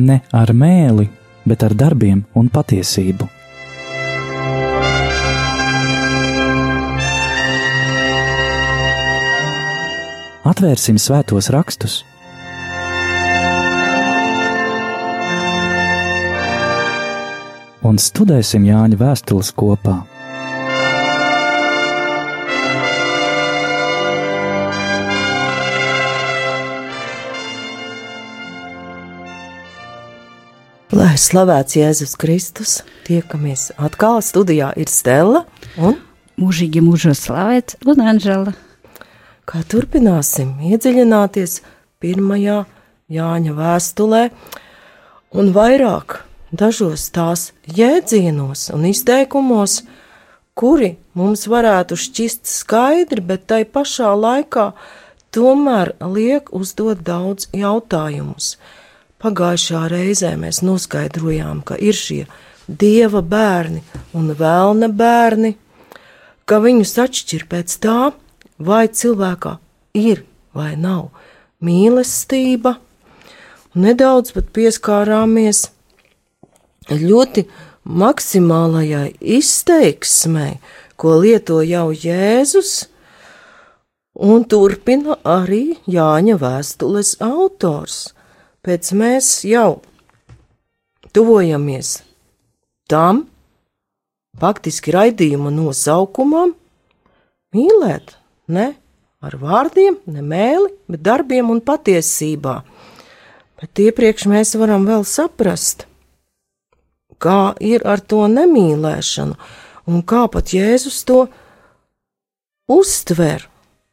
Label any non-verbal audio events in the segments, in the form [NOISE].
ne ar mēli, bet ar darbiem un patiesību. Atvērsim svētos rakstus un studēsim Jāņa vēstules kopā. Lai slavēts Jēzus Kristus, tiekamies atkal studijā ir Stela un mūžīgi mūžos slavēts un Anžela. Kā turpināsim iedziļināties pirmajā Jāņa vēstulē un vairāk dažos tās jēdzienos un izteikumos, kuri mums varētu šķist skaidri, bet tai pašā laikā tomēr liek uzdot daudz jautājumus. Pagājušā reizē mēs noskaidrojām, ka ir šie dieva bērni un vēlna bērni, ka viņus atšķir pēc tā, vai cilvēkā ir vai nav mīlestība. Nedaudz pieskārāmies ļoti maksimālajai izteiksmei, ko lieto jau Jēzus, un turpina arī Jāņa vēstules autors pēc mēs jau tuvojamies tam, faktiski raidījuma nosaukumam, mīlēt ne ar vārdiem, ne mēli, bet darbiem un patiesībā. Bet iepriekš mēs varam vēl saprast, kā ir ar to nemīlēšanu un kā pat Jēzus to uztver.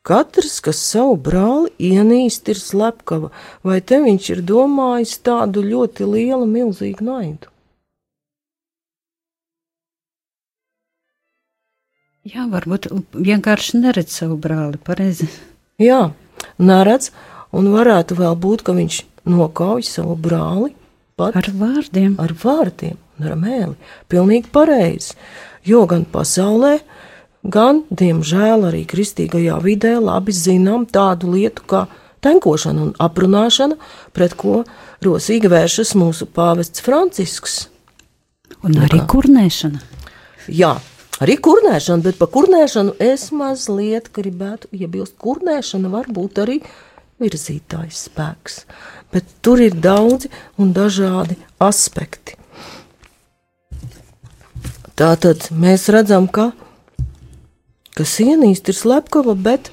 Katrs, kas savu brāli ienīst, ir slepkava, vai te viņš ir domājis tādu ļoti lielu, milzīgu naidu? Jā, varbūt vienkārši neredz savu brāli, pareizi. Jā, neredz, un varētu vēl būt, ka viņš nokauj savu brāli pat ar vārdiem. Ar vārdiem ar mēli. Pilnīgi pareizi, jo gan pasaulē, gan, diemžēl, arī kristīgajā vidē labi zinām tādu lietu kā tenkošana un aprunāšana, pret ko rosīgi vēršas mūsu pāvests Francisks. Un arī kurnēšana. Jā, arī kurnēšana, bet par kurnēšanu es mazliet gribētu iebilst. Kurnēšana var būt arī virzītājs spēks, bet tur ir daudzi un dažādi aspekti. Tātad mēs redzam, ka kas ienīst, ir slepkava, bet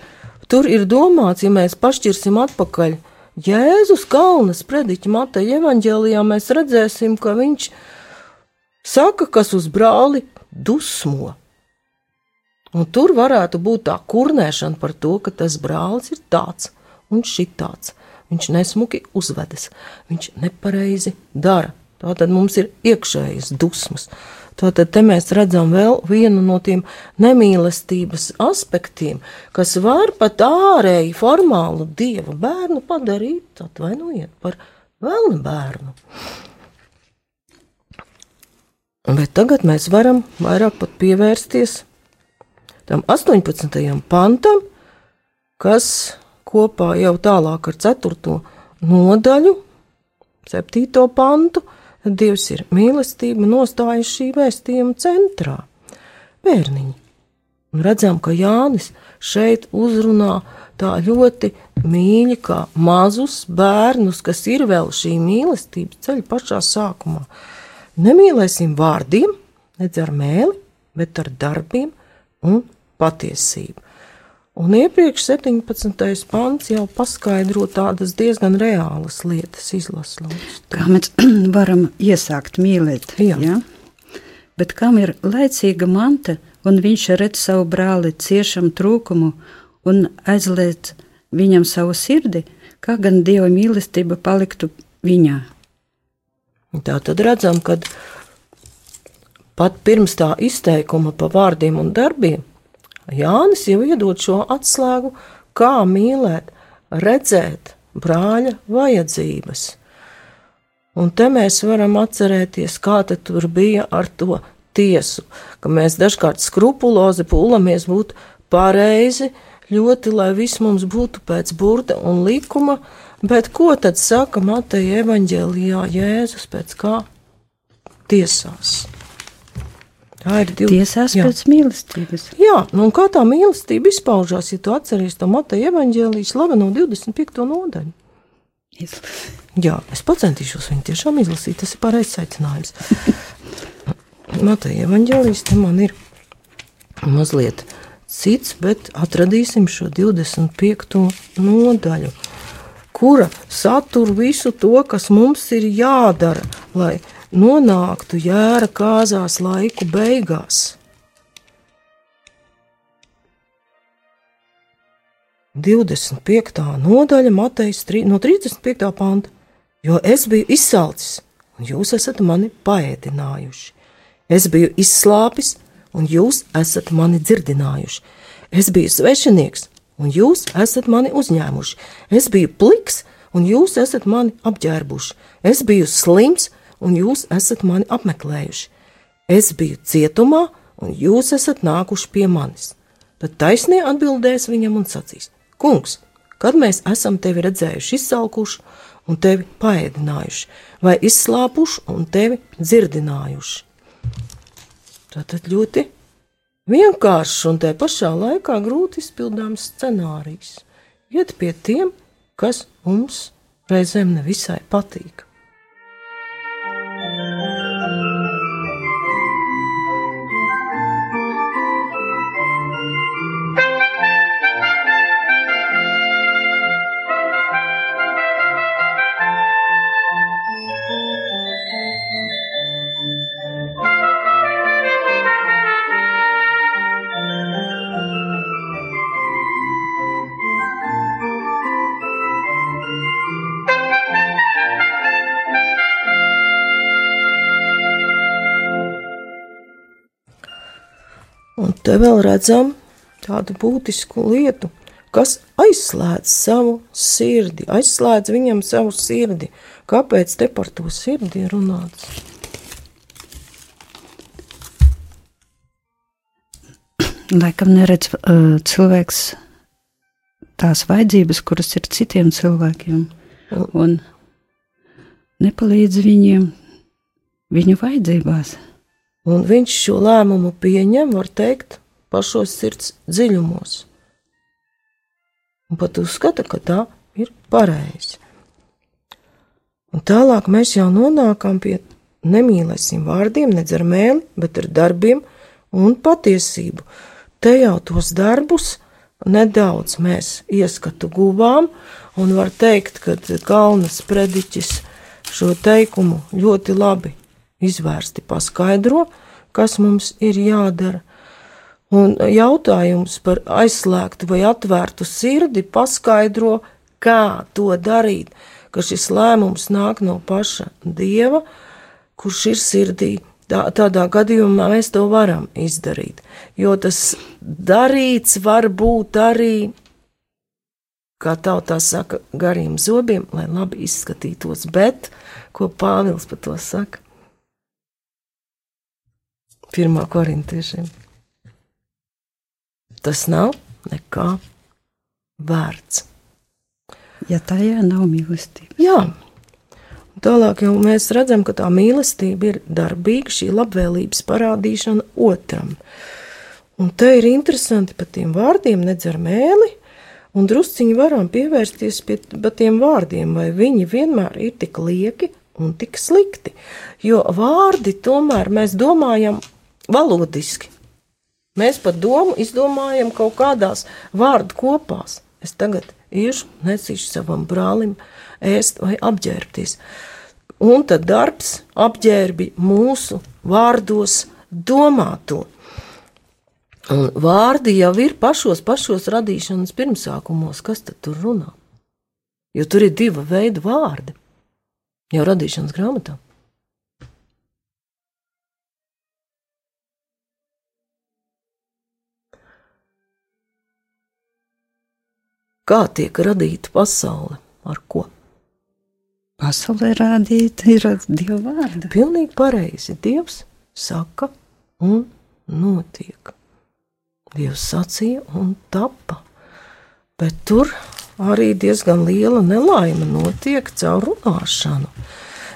tur ir domāts, ja mēs pašķirsim atpakaļ Jēzus kalnas prediķa Mateja evaņģēlijā, mēs redzēsim, ka viņš saka, kas uz brāli dusmo. Un tur varētu būt tā kurnēšana par to, ka tas brālis ir tāds un šitāds. Viņš nesmuki uzvedas, viņš nepareizi dara. Tā tad mums ir iekšējas dusmas. Tātad te mēs redzam vēl vienu no tiem nemīlestības aspektiem, kas var pat ārēji formālu dieva bērnu padarīt, atvainojiet, par vēlnu bērnu. Bet tagad mēs varam vairāk pat pievērsties tam 18. pantam, kas kopā jau tālāk ar 4. nodaļu, 7. pantu, Dievs ir mīlestība, nostājas šī vēstījuma centrā. Bērniņi. Redzam, ka Jānis šeit uzrunā tā ļoti mīļi, kā mazus bērnus, kas ir vēl šī mīlestības ceļa pašā sākumā. Nemīlēsim vārdiem, nedz ar mēli, bet ar darbiem un patiesību. Un iepriekš 17. pants jau paskaidro tādas diezgan reālas lietas, izlasot. Kā mēs [CLEARS THROAT] varam iesākt mīlēt? Jā. Ja? Bet kam ir laicīga manta, un viņš redz savu brāli ciešam trūkumu un aizliet viņam savu sirdi, kā gan dieva mīlestība paliktu viņā? Tā tad redzam, ka pat pirms tā izteikuma pa vārdiem un darbiem Jānis jau iedod šo atslēgu, kā mīlēt, redzēt brāļa vajadzības. Un te mēs varam atcerēties, kā tur bija ar to tiesu, ka mēs dažkārt skrupulozi pūlamies būt pareizi, ļoti, lai viss mums būtu pēc burta un likuma, bet ko tad saka Mateja evaņģēlijā Jēzus pēc kā tiesās? Tā ir div... tiesās jā. pēc mīlestības. Jā, un kā tā mīlestība izpaužās, ja tu atceries to Mateja evaņģēlijas slaveno 25. nodaļu? Izlasīt. Jā, es pacentīšos viņu tiešām izlasīt, tas ir pareizs aicinājums. Mateja evaņģēlijas te man ir mazliet cits, bet atradīsim šo 25. nodaļu, kura satur visu to, kas mums ir jādara, lai nonāktu jēra kāzās laiku beigās. 25. nodaļa, Matejas no 35. panta. Jo es biju izsalcis, un jūs esat mani paēdinājuši. Es biju izslāpis, un jūs esat mani dzirdinājuši. Es biju svešinieks, un jūs esat mani uzņēmuši. Es biju pliks, un jūs esat mani apģērbuši. Es biju slims, un jūs esat mani apmeklējuši. Es biju cietumā, un jūs esat nākuši pie manis. Tad taisnie atbildēs viņam un sacīs: Kungs, kad mēs esam tevi redzējuši izsalkuši un tevi paēdinājuši, vai izslāpuši un tevi dzirdinājuši? Tātad ļoti vienkāršs un te pašā laikā grūti izpildāms scenārijs. Iet pie tiem, kas mums reizēm nevisai patīk. Te vēl redzam tādu būtisku lietu, kas aizslēdz savu sirdi, aizslēdz viņam savu sirdi. Kāpēc te par to sirdi ir runāts? Laikam neredz uh, cilvēks tās vajadzības, kuras ir citiem cilvēkiem, un nepalīdz viņiem viņu vajadzībās. Un viņš šo lēmumu pieņem, var teikt, pašos sirds dziļumos. Un pat uzskata, ka tā ir pareizi. Un tālāk mēs jau nonākam pie nemīlēsim vārdiem, nedz ar mēli, bet ar darbiem un patiesību. Te jau tos darbus nedaudz mēs ieskatu guvām, un var teikt, ka Kalnas prediķis šo teikumu ļoti labi izvērsti paskaidro, kas mums ir jādara. Un jautājums par aizslēgtu vai atvērtu sirdi paskaidro, kā to darīt, ka šis lēmums nāk no paša dieva, kurš ir sirdī. Tā, tādā gadījumā mēs to varam izdarīt, jo tas darīts var būt arī, kā tautā saka, gariem zobiem, lai labi izskatītos, bet ko Pāvils par to saka? Pirmā korintiešiem. Tas nav nekā vērts. Ja tajā nav mīlestības. Jā, tālāk jau mēs redzam, ka tā mīlestība ir darbīga, šī labvēlības parādīšana otram. Un te ir interesanti par tiem vārdiem, nedz ar mēli, un drusciņi varam pievērsties pie tiem vārdiem, vai viņi vienmēr ir tik lieki un tik slikti. Jo vārdi tomēr mēs domājam valodiski. Mēs pat domu izdomājam kaut kādās vārdu kopās. Es tagad iešu, nesīšu savam brālim ēst vai apģērbties. Un tad darbs apģērbi mūsu vārdos domāto. Un vārdi jau ir pašos, pašos radīšanas pirmsākumos, kas tad tur runā? Jo tur ir divi veidi vārdi jau radīšanas grāmatā. Kā tiek radīta pasaule? Ar ko? Pasaulē radīta ir divi vārdi. Pilnīgi pareizi. Dievs saka un notiek. Dievs sacīja un tapa. bet tur arī diezgan liela nelaime notiek caur runāšanu.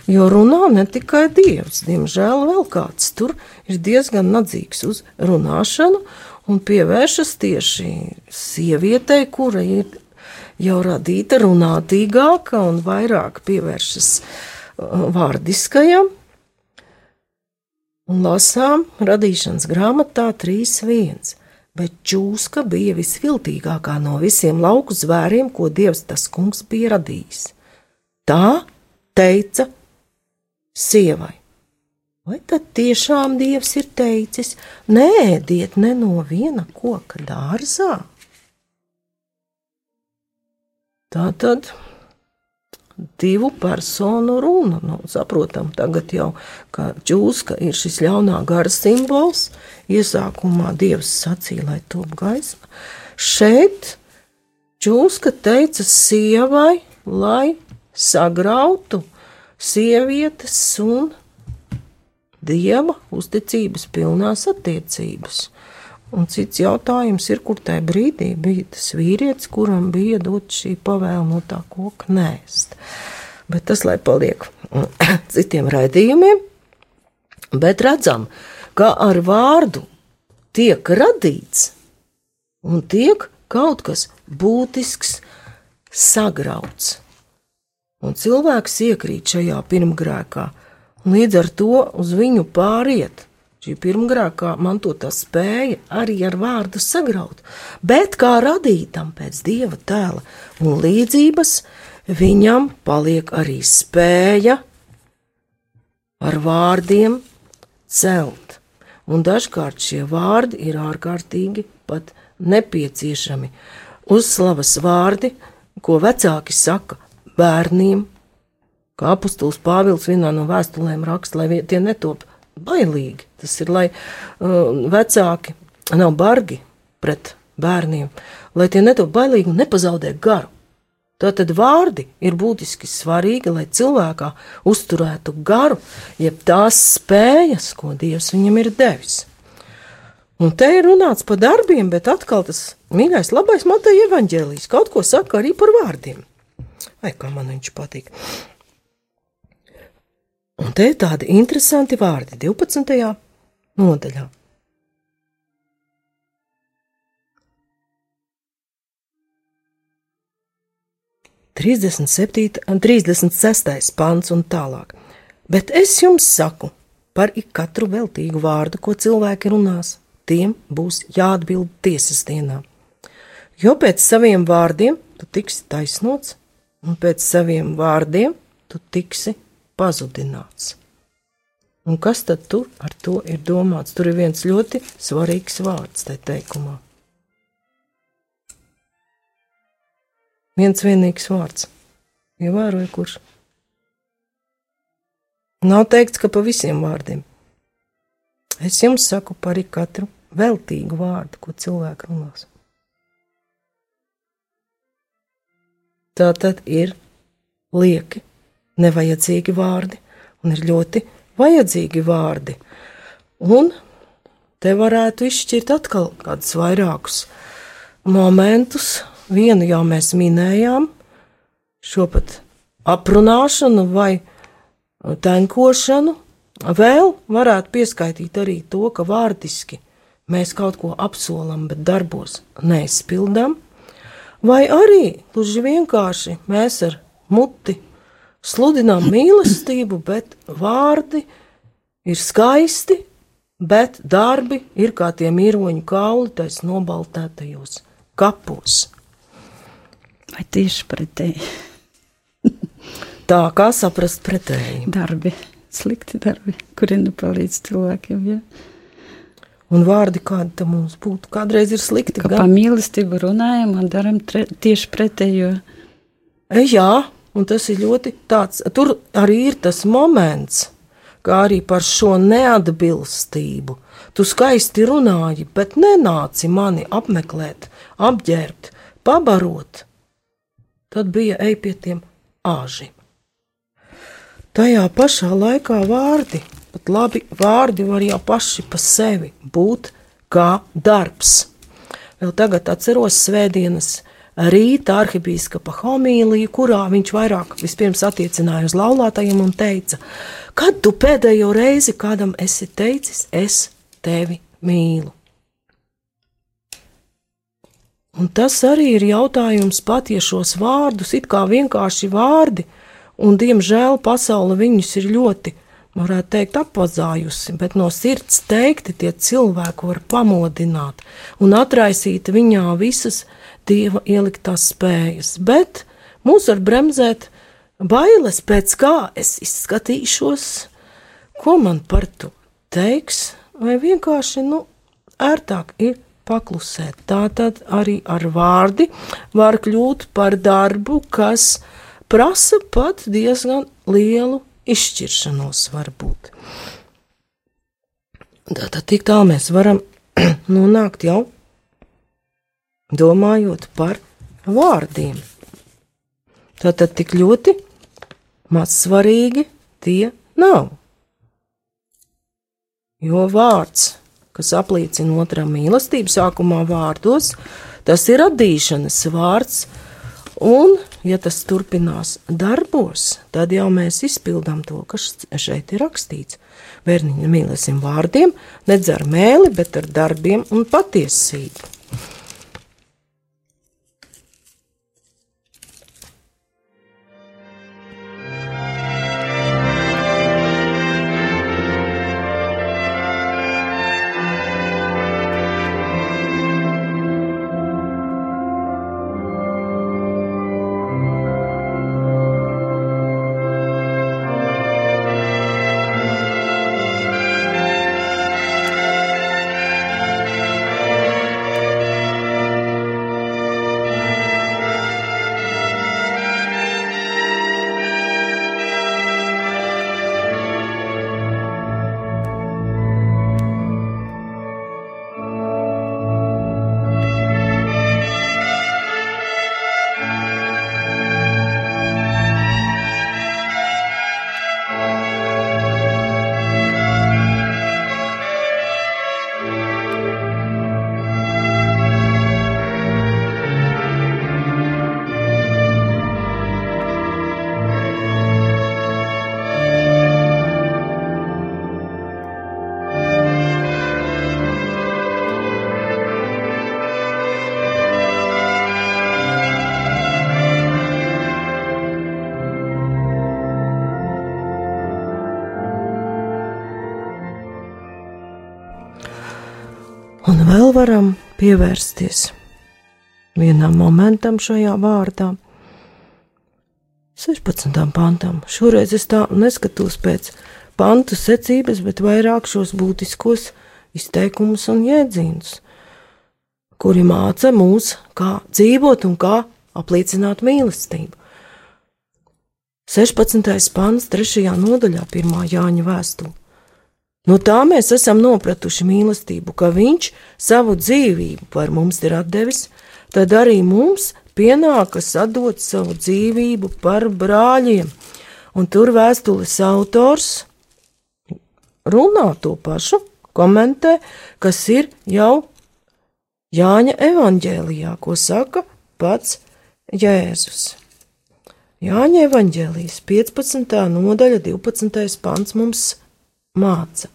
Jo runā ne tikai dievs, diemžēl vēl kāds tur ir diezgan nadzīgs uz runāšanu un pievēršas tieši sievietei, kura ir jau radīta runātīgāka un vairāk pievēršas uh, vārdiskajam. Un lasām radīšanas grāmatā 3.1. Bet čūska bija visviltīgākā no visiem lauku zvēriem, ko dievs tas kungs bija radījis. Tā teica sievai. Vai tad tiešām dievs ir teicis, nēdiet ne no viena koka dārzā? Tā tad divu personu runa. Nu, saprotam, tagad jau kā ķūska ir šis ļaunā gara simbols. Iesākumā Dievs sacīja, lai top gaisma. Šeit ķūska teica sievai, lai sagrautu sievietes un dieva uzticības pilnās attiecības. Un cits jautājums ir, kur tajā brīdī bija tas vīrietis, kuram bija dot šī pavēle no tā koka nēst. Bet tas, lai paliek [COUGHS] citiem raidījumiem, bet redzam, ka ar vārdu tiek radīts un tiek kaut kas būtisks sagrauts. Un cilvēks iekrīt šajā pirmgrēkā, līdz ar to uz viņu pāriet Šī pirmgrākā mantotā spēja arī ar vārdu sagraut, bet kā radītam pēc dieva tēla un līdzības, viņam paliek arī spēja ar vārdiem celt. Un dažkārt šie vārdi ir ārkārtīgi pat nepieciešami. Uzslavas vārdi, ko vecāki saka bērniem, kā apustulis Pāvils vienā no vēstulēm raksta, lai tie netop bailīgi. Tas ir, lai uh, vecāki nav bargi pret bērniem, lai tie netop bailīgi un nepazaudē garu. Tātad vārdi ir būtiski svarīgi, lai cilvēkā uzturētu garu, jeb tās spējas, ko Dievs viņam ir devis. Un te ir runāts par darbiem, bet atkal tas mīļais, labais Mateja evaņģēlijs kaut ko saka arī par vārdiem. Vai kā man viņš patīk? Un te ir tādi interesanti vārdi 12. nodaļā. Trīsdesmit septīta trīsdesmit sestais pants un tālāk. Bet es jums saku, par ikonu veltīgu vārdu, ko cilvēki runās, tiem būs jāatbild tiesas dienā. Jo pēc saviem vārdiem tu tiksi taisnots, un pēc saviem vārdiem tu tiksi pazudināts. Un kas tad tur ar to ir domāts? Tur ir viens ļoti svarīgs vārds tajā teikumā. Viens vienīgs vārds. Ievēroju, kurš. Nav teikts, ka pa visiem vārdiem. Es jums saku par katru veltīgu vārdu, ko cilvēki runās. Tā tad ir lieki nevajadzīgi vārdi un ir ļoti vajadzīgi vārdi. Un te varētu izšķirt atkal kādus vairākus momentus. Vienu jau mēs minējām, šo pat aprunāšanu vai tenkošanu. Vēl varētu pieskaitīt arī to, ka vārdiski mēs kaut ko apsolam, bet darbos neizpildām. Vai arī gluži vienkārši mēs ar muti sludinām mīlestību, bet vārdi ir skaisti, bet darbi ir kā tie mīroņu kauli, tais nobaltētajos kapos. Vai tieši pretēji? Tā kā saprast pretēji. Darbi, slikti darbi, kuri nepalīdz cilvēkiem. Ja? Un vārdi, kādi tam mums būtu, kādreiz ir slikti. Kā par mīlestību runājam un daram tieši pretējo. E, jā, Un tas ir ļoti tāds, tur arī ir tas moments, kā arī par šo neatbilstību. Tu skaisti runāji, bet nenāci mani apmeklēt, apģērbt, pabarot. Tad bija ej pie tiem āžiem. Tajā pašā laikā vārdi, pat labi vārdi var jau paši pa sevi būt kā darbs. Vēl tagad atceros svētdienas rīta arhibīskapa homīliju, kurā viņš vairāk vispirms attiecināja uz laulātajiem un teica, kad tu pēdējo reizi kādam esi teicis, es tevi mīlu. Un tas arī ir jautājums pat, ja šos vārdus it kā vienkārši vārdi, un diemžēl pasaule viņus ir ļoti, varētu teikt, apvazājusi, bet no sirds teikti tie cilvēki var pamodināt un atraisīt viņā visas dieva ieliktās spējas, bet mūs var bremzēt bailes pēc kā es izskatīšos, ko man par to teiks, vai vienkārši, nu, ērtāk ir paklusēt. Tātad arī ar vārdi var kļūt par darbu, kas prasa pat diezgan lielu izšķiršanos varbūt. Tātad tik tā mēs varam [CLEARS THROAT] nonākt jau domājot par vārdiem. Tātad tik ļoti maz svarīgi tie nav. Jo vārds kas apliecina otram mīlestību sākumā vārdos, tas ir atdīšanas vārds, un, ja tas turpinās darbos, tad jau mēs izpildām to, kas šeit ir rakstīts. Bērniņu mīlēsim vārdiem, nedz ar mēli, bet ar darbiem un patiesību. Un vēl varam pievērsties vienam momentam šajā vārdā. 16. pantam. Šoreiz es tā neskatos pēc pantu secības, bet vairāk šos būtiskos izteikumus un jēdzienus, kuri māca mūs, kā dzīvot un kā apliecināt mīlestību. 16. pants, 3. nodaļā, 1. Jāņa vēstule. No tā mēs esam nopratuši mīlestību, ka Viņš savu dzīvību par mums ir devis, tad arī mums pienākas atdot savu dzīvību par brāļiem. Un tur vēstules autors runā to pašu, komentē, kas ir jau Jāņa evanģēlijā, ko saka pats Jēzus. Jāņa evanģēlijas 15. nodaļa, 12. pants mums māca.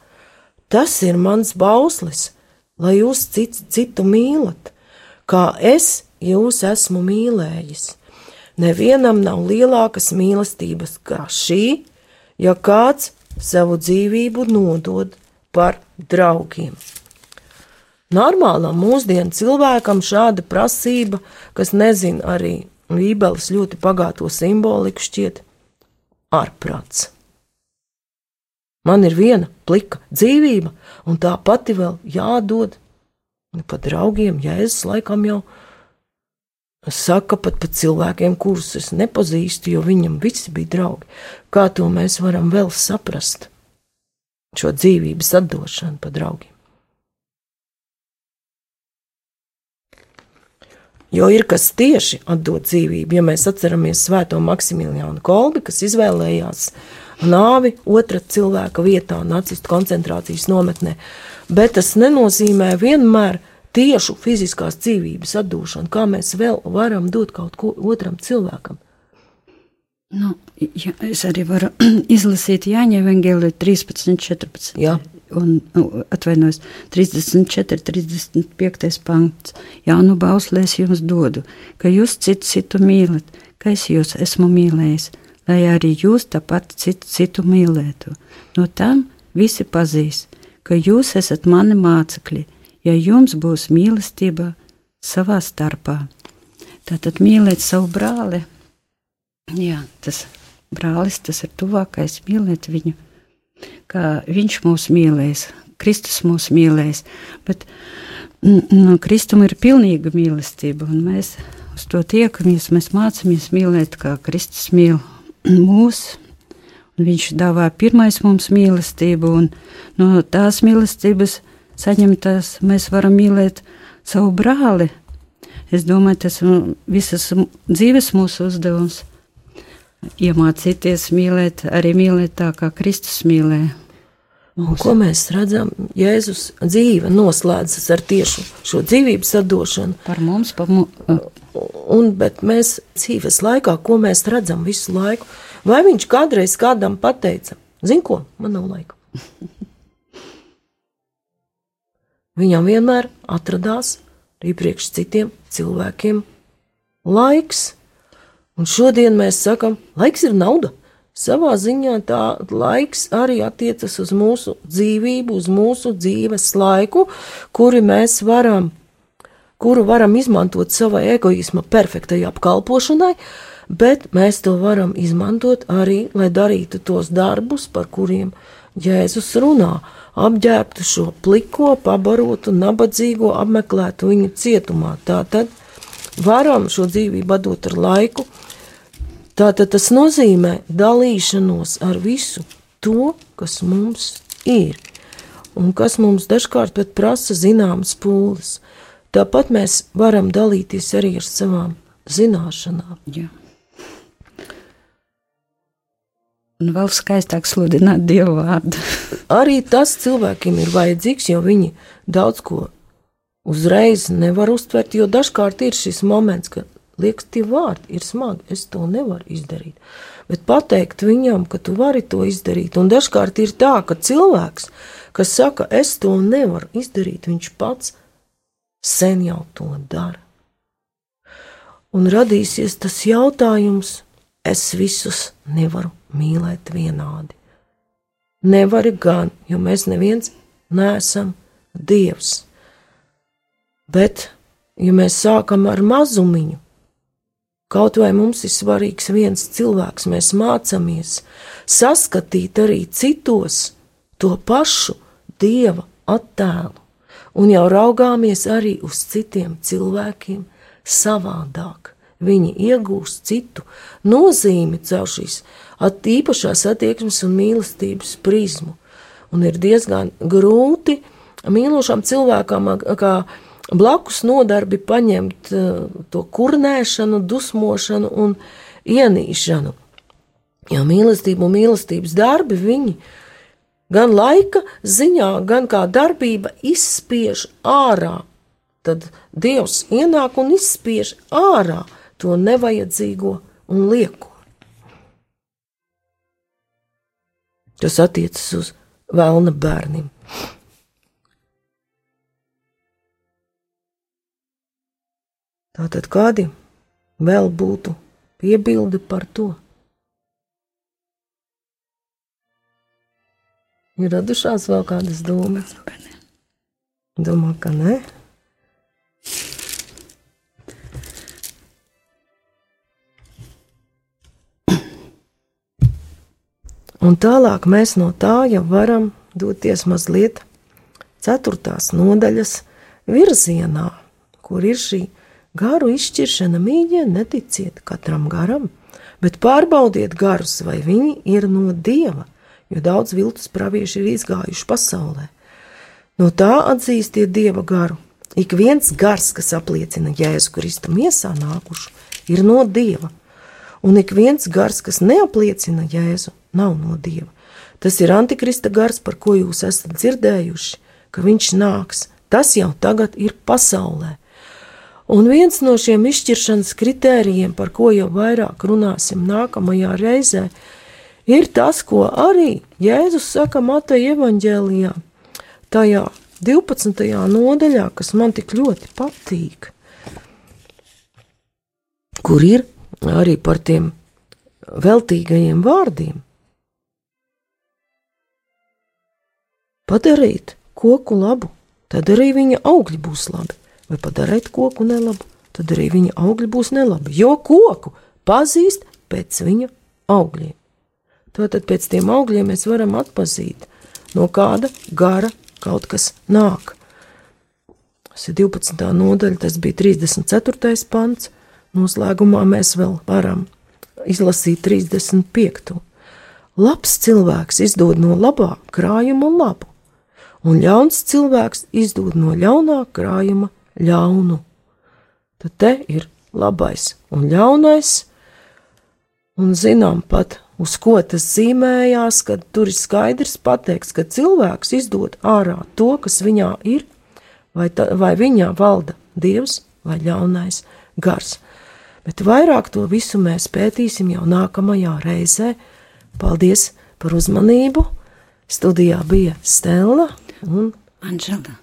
Tas ir mans bauslis, lai jūs cits, citu mīlat, kā es jūs esmu mīlējis. Nevienam nav lielākas mīlestības kā šī, ja kāds savu dzīvību nodod par draugiem. Normālam mūsdienu cilvēkam šāda prasība, kas nezina arī Bībeles ļoti bagāto simboliku, šķiet ārprāts. Man ir viena plika dzīvība, un tā pati vēl jādod. Un pat draugiem, Jēzus laikam jau saka pat par cilvēkiem, kurus es nepazīstu, jo viņam visi bija draugi. Kā to mēs varam vēl saprast? Šo dzīvības atdošanu pa draugiem. Jo ir kas tieši atdot dzīvību, ja mēs atceramies Svēto Maksimiliānu Kolbi, kas izvēlējās nāvi otra cilvēka vietā, nacistu koncentrācijas nometnē. Bet tas nenozīmē vienmēr tiešu fiziskās dzīvības atdošanu, kā mēs vēl varam dot kaut ko otram cilvēkam. Nu, ja, es arī varu [CLEARS THROAT] izlasīt Jāņa Evangeliju 13, 14. Jā. Un, nu, atvainojos, 34, 35. pants. Jaunu bauslēs jums dodu, ka jūs citu citu mīlat, ka es jūs esmu mīlējis, lai arī jūs tāpat citu citu mīlētu. No tam visi pazīs, ka jūs esat mani mācekļi, ja jums būs mīlestība savā starpā. Tātad mīlēt savu brāli Jā, tas brālis, tas ir tuvākais, mīlēt viņu, kā viņš mūs mīlēs, Kristus mūs mīlēs. Bet no Kristuma ir pilnīga mīlestība, un mēs uz to tiekamies, mēs mācāmies mīlēt, kā Kristus mīl [CLEARS THROAT] mūs. Viņš dāvā pirmais mums mīlestību, un no tās mīlestības saņemtās mēs varam mīlēt savu brāli. Es domāju, tas ir visas dzīves mūsu uzdevums iemācīties mīlēt, arī mīlēt tā, kā Kristus mīlēja. Un ko mēs redzam? Jēzus dzīve noslēdzas ar tiešu šo dzīvības atdošanu. Par mums, par mums. Un, bet mēs dzīves laikā, ko mēs redzam visu laiku, vai viņš kādreiz kādam pateica, zini ko, man nav laika. [LAUGHS] Viņam vienmēr atradās arī priekš citiem cilvēkiem laiks Un šodien mēs sakam, laiks ir nauda. Savā ziņā tā laiks arī attiecas uz mūsu dzīvību, uz mūsu dzīves laiku, kuru mēs varam, kuru varam izmantot savai egoisma perfektai apkalpošanai, bet mēs to varam izmantot arī, lai darītu tos darbus, par kuriem Jēzus runā, apģērbtu šo pliko, pabarotu, nabadzīgo, apmeklētu viņu cietumā. Tātad varam šo dzīvību dot ar laiku, Tātad tas nozīmē dalīšanos ar visu to, kas mums ir, un kas mums dažkārt pat prasa zināmas pūles. Tāpat mēs varam dalīties arī ar savām zināšanām. Jā. Un vēl skaistāk sludināt Dievu vārdu. [LAUGHS] arī tas cilvēkiem ir vajadzīgs, jo viņi daudz ko uzreiz nevar uztvert, jo dažkārt ir šis moments, ka Liekas, tie vārdi ir smagi, es to nevaru izdarīt. Bet pateikt viņam, ka tu vari to izdarīt, un dažkārt ir tā, ka cilvēks, kas saka, es to nevaru izdarīt, viņš pats sen jau to dara. Un radīsies tas jautājums, es visus nevaru mīlēt vienādi. Nevari gan, jo mēs neviens neesam Dievs. Bet, ja mēs sākam ar mazumiņu, Kaut vai mums ir svarīgs viens cilvēks, mēs mācāmies saskatīt arī citos to pašu dieva attēlu, un jau raugāmies arī uz citiem cilvēkiem savādāk. Viņi iegūst citu nozīmi caur šīs at, īpašās attieksmes un mīlestības prizmu. Un ir diezgan grūti mīlošam cilvēkam, kā blakus nodarbi paņemt uh, to kurnēšanu, dusmošanu un ienīšanu. Jo mīlestība un mīlestības darbi viņi gan laika ziņā, gan kā darbība izspiež ārā. Tad Dievs ienāk un izspiež ārā to nevajadzīgo un lieko. Tas attiecas uz vēlna bērniem. Tātad kādi vēl būtu piebildi par to? Ir radušās vēl kādas domas? Domā, ka nē. Un tālāk mēs no tā jau varam doties mazliet ceturtās nodaļas virzienā, kur ir šī Garu izšķiršana mīļie neticiet katram garam, bet pārbaudiet garus, vai viņi ir no dieva, jo daudz viltus pravieši ir izgājuši pasaulē. No tā atzīstiet dieva garu. Ik viens gars, kas apliecina Jēzu Kristu miesā nākušu, ir no dieva, un ik viens gars, kas neapliecina Jēzu, nav no dieva. Tas ir antikrista gars, par ko jūs esat dzirdējuši, ka viņš nāks Tas jau tagad ir pasaulē. Un viens no šiem izšķiršanas kritērijiem, par ko jau vairāk runāsim nākamajā reizē, ir tas, ko arī Jēzus saka Mateja evaņģēlijā, tajā 12. nodaļā, kas man tik ļoti patīk, kur ir arī par tiem veltīgajiem vārdiem. Padarīt koku labu, tad arī viņa augļi būs labi, vai padarīt koku nelabu, tad arī viņa augļi būs nelabi, jo koku pazīst pēc viņa augļiem. Tātad pēc tiem augļiem mēs varam atpazīt, no kāda gara kaut kas nāk. Tas ir 12. nodaļa, tas bija 34. pants. Noslēgumā mēs vēl varam izlasīt 35. Labs cilvēks izdod no labā krājuma labu, un ļauns cilvēks izdod no ļaunā krājuma ļaunu. Tad te ir labais un ļaunais, un zinām pat, uz ko tas zīmējās, kad tur ir skaidrs pateikts, ka cilvēks izdod ārā to, kas viņā ir, vai, ta, vai viņā valda dievs vai ļaunais gars bet vairāk to visu mēs pētīsim jau nākamajā reizē. Paldies par uzmanību! Studijā bija Stela un Anģela.